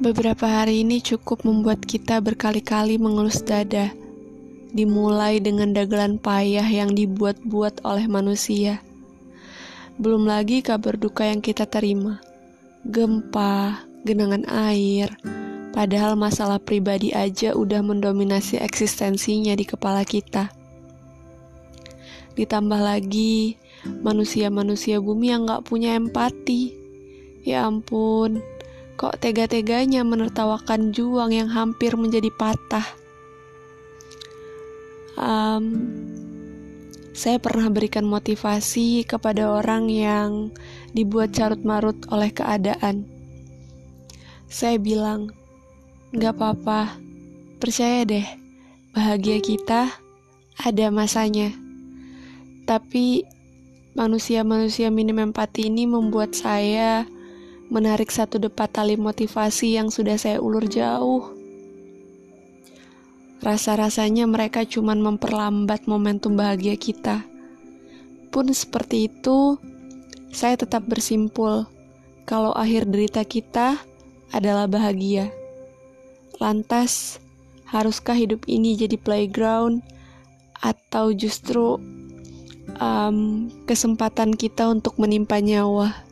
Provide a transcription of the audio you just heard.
Beberapa hari ini cukup membuat kita berkali-kali mengelus dada. Dimulai dengan dagelan payah yang dibuat-buat oleh manusia. Belum lagi kabar duka yang kita terima. Gempa, genangan air, padahal masalah pribadi aja udah mendominasi eksistensinya di kepala kita. Ditambah lagi manusia-manusia bumi yang gak punya empati. Ya ampun, Kok tega-teganya menertawakan juang yang hampir menjadi patah? Um, saya pernah berikan motivasi kepada orang yang dibuat carut-marut oleh keadaan. Saya bilang, gak apa-apa, percaya deh, bahagia kita ada masanya. Tapi manusia-manusia minim empati ini membuat saya menarik satu depat tali motivasi yang sudah saya ulur jauh. Rasa-rasanya mereka cuma memperlambat momentum bahagia kita. Pun seperti itu, saya tetap bersimpul kalau akhir derita kita adalah bahagia. Lantas, haruskah hidup ini jadi playground atau justru um, kesempatan kita untuk menimpa nyawa?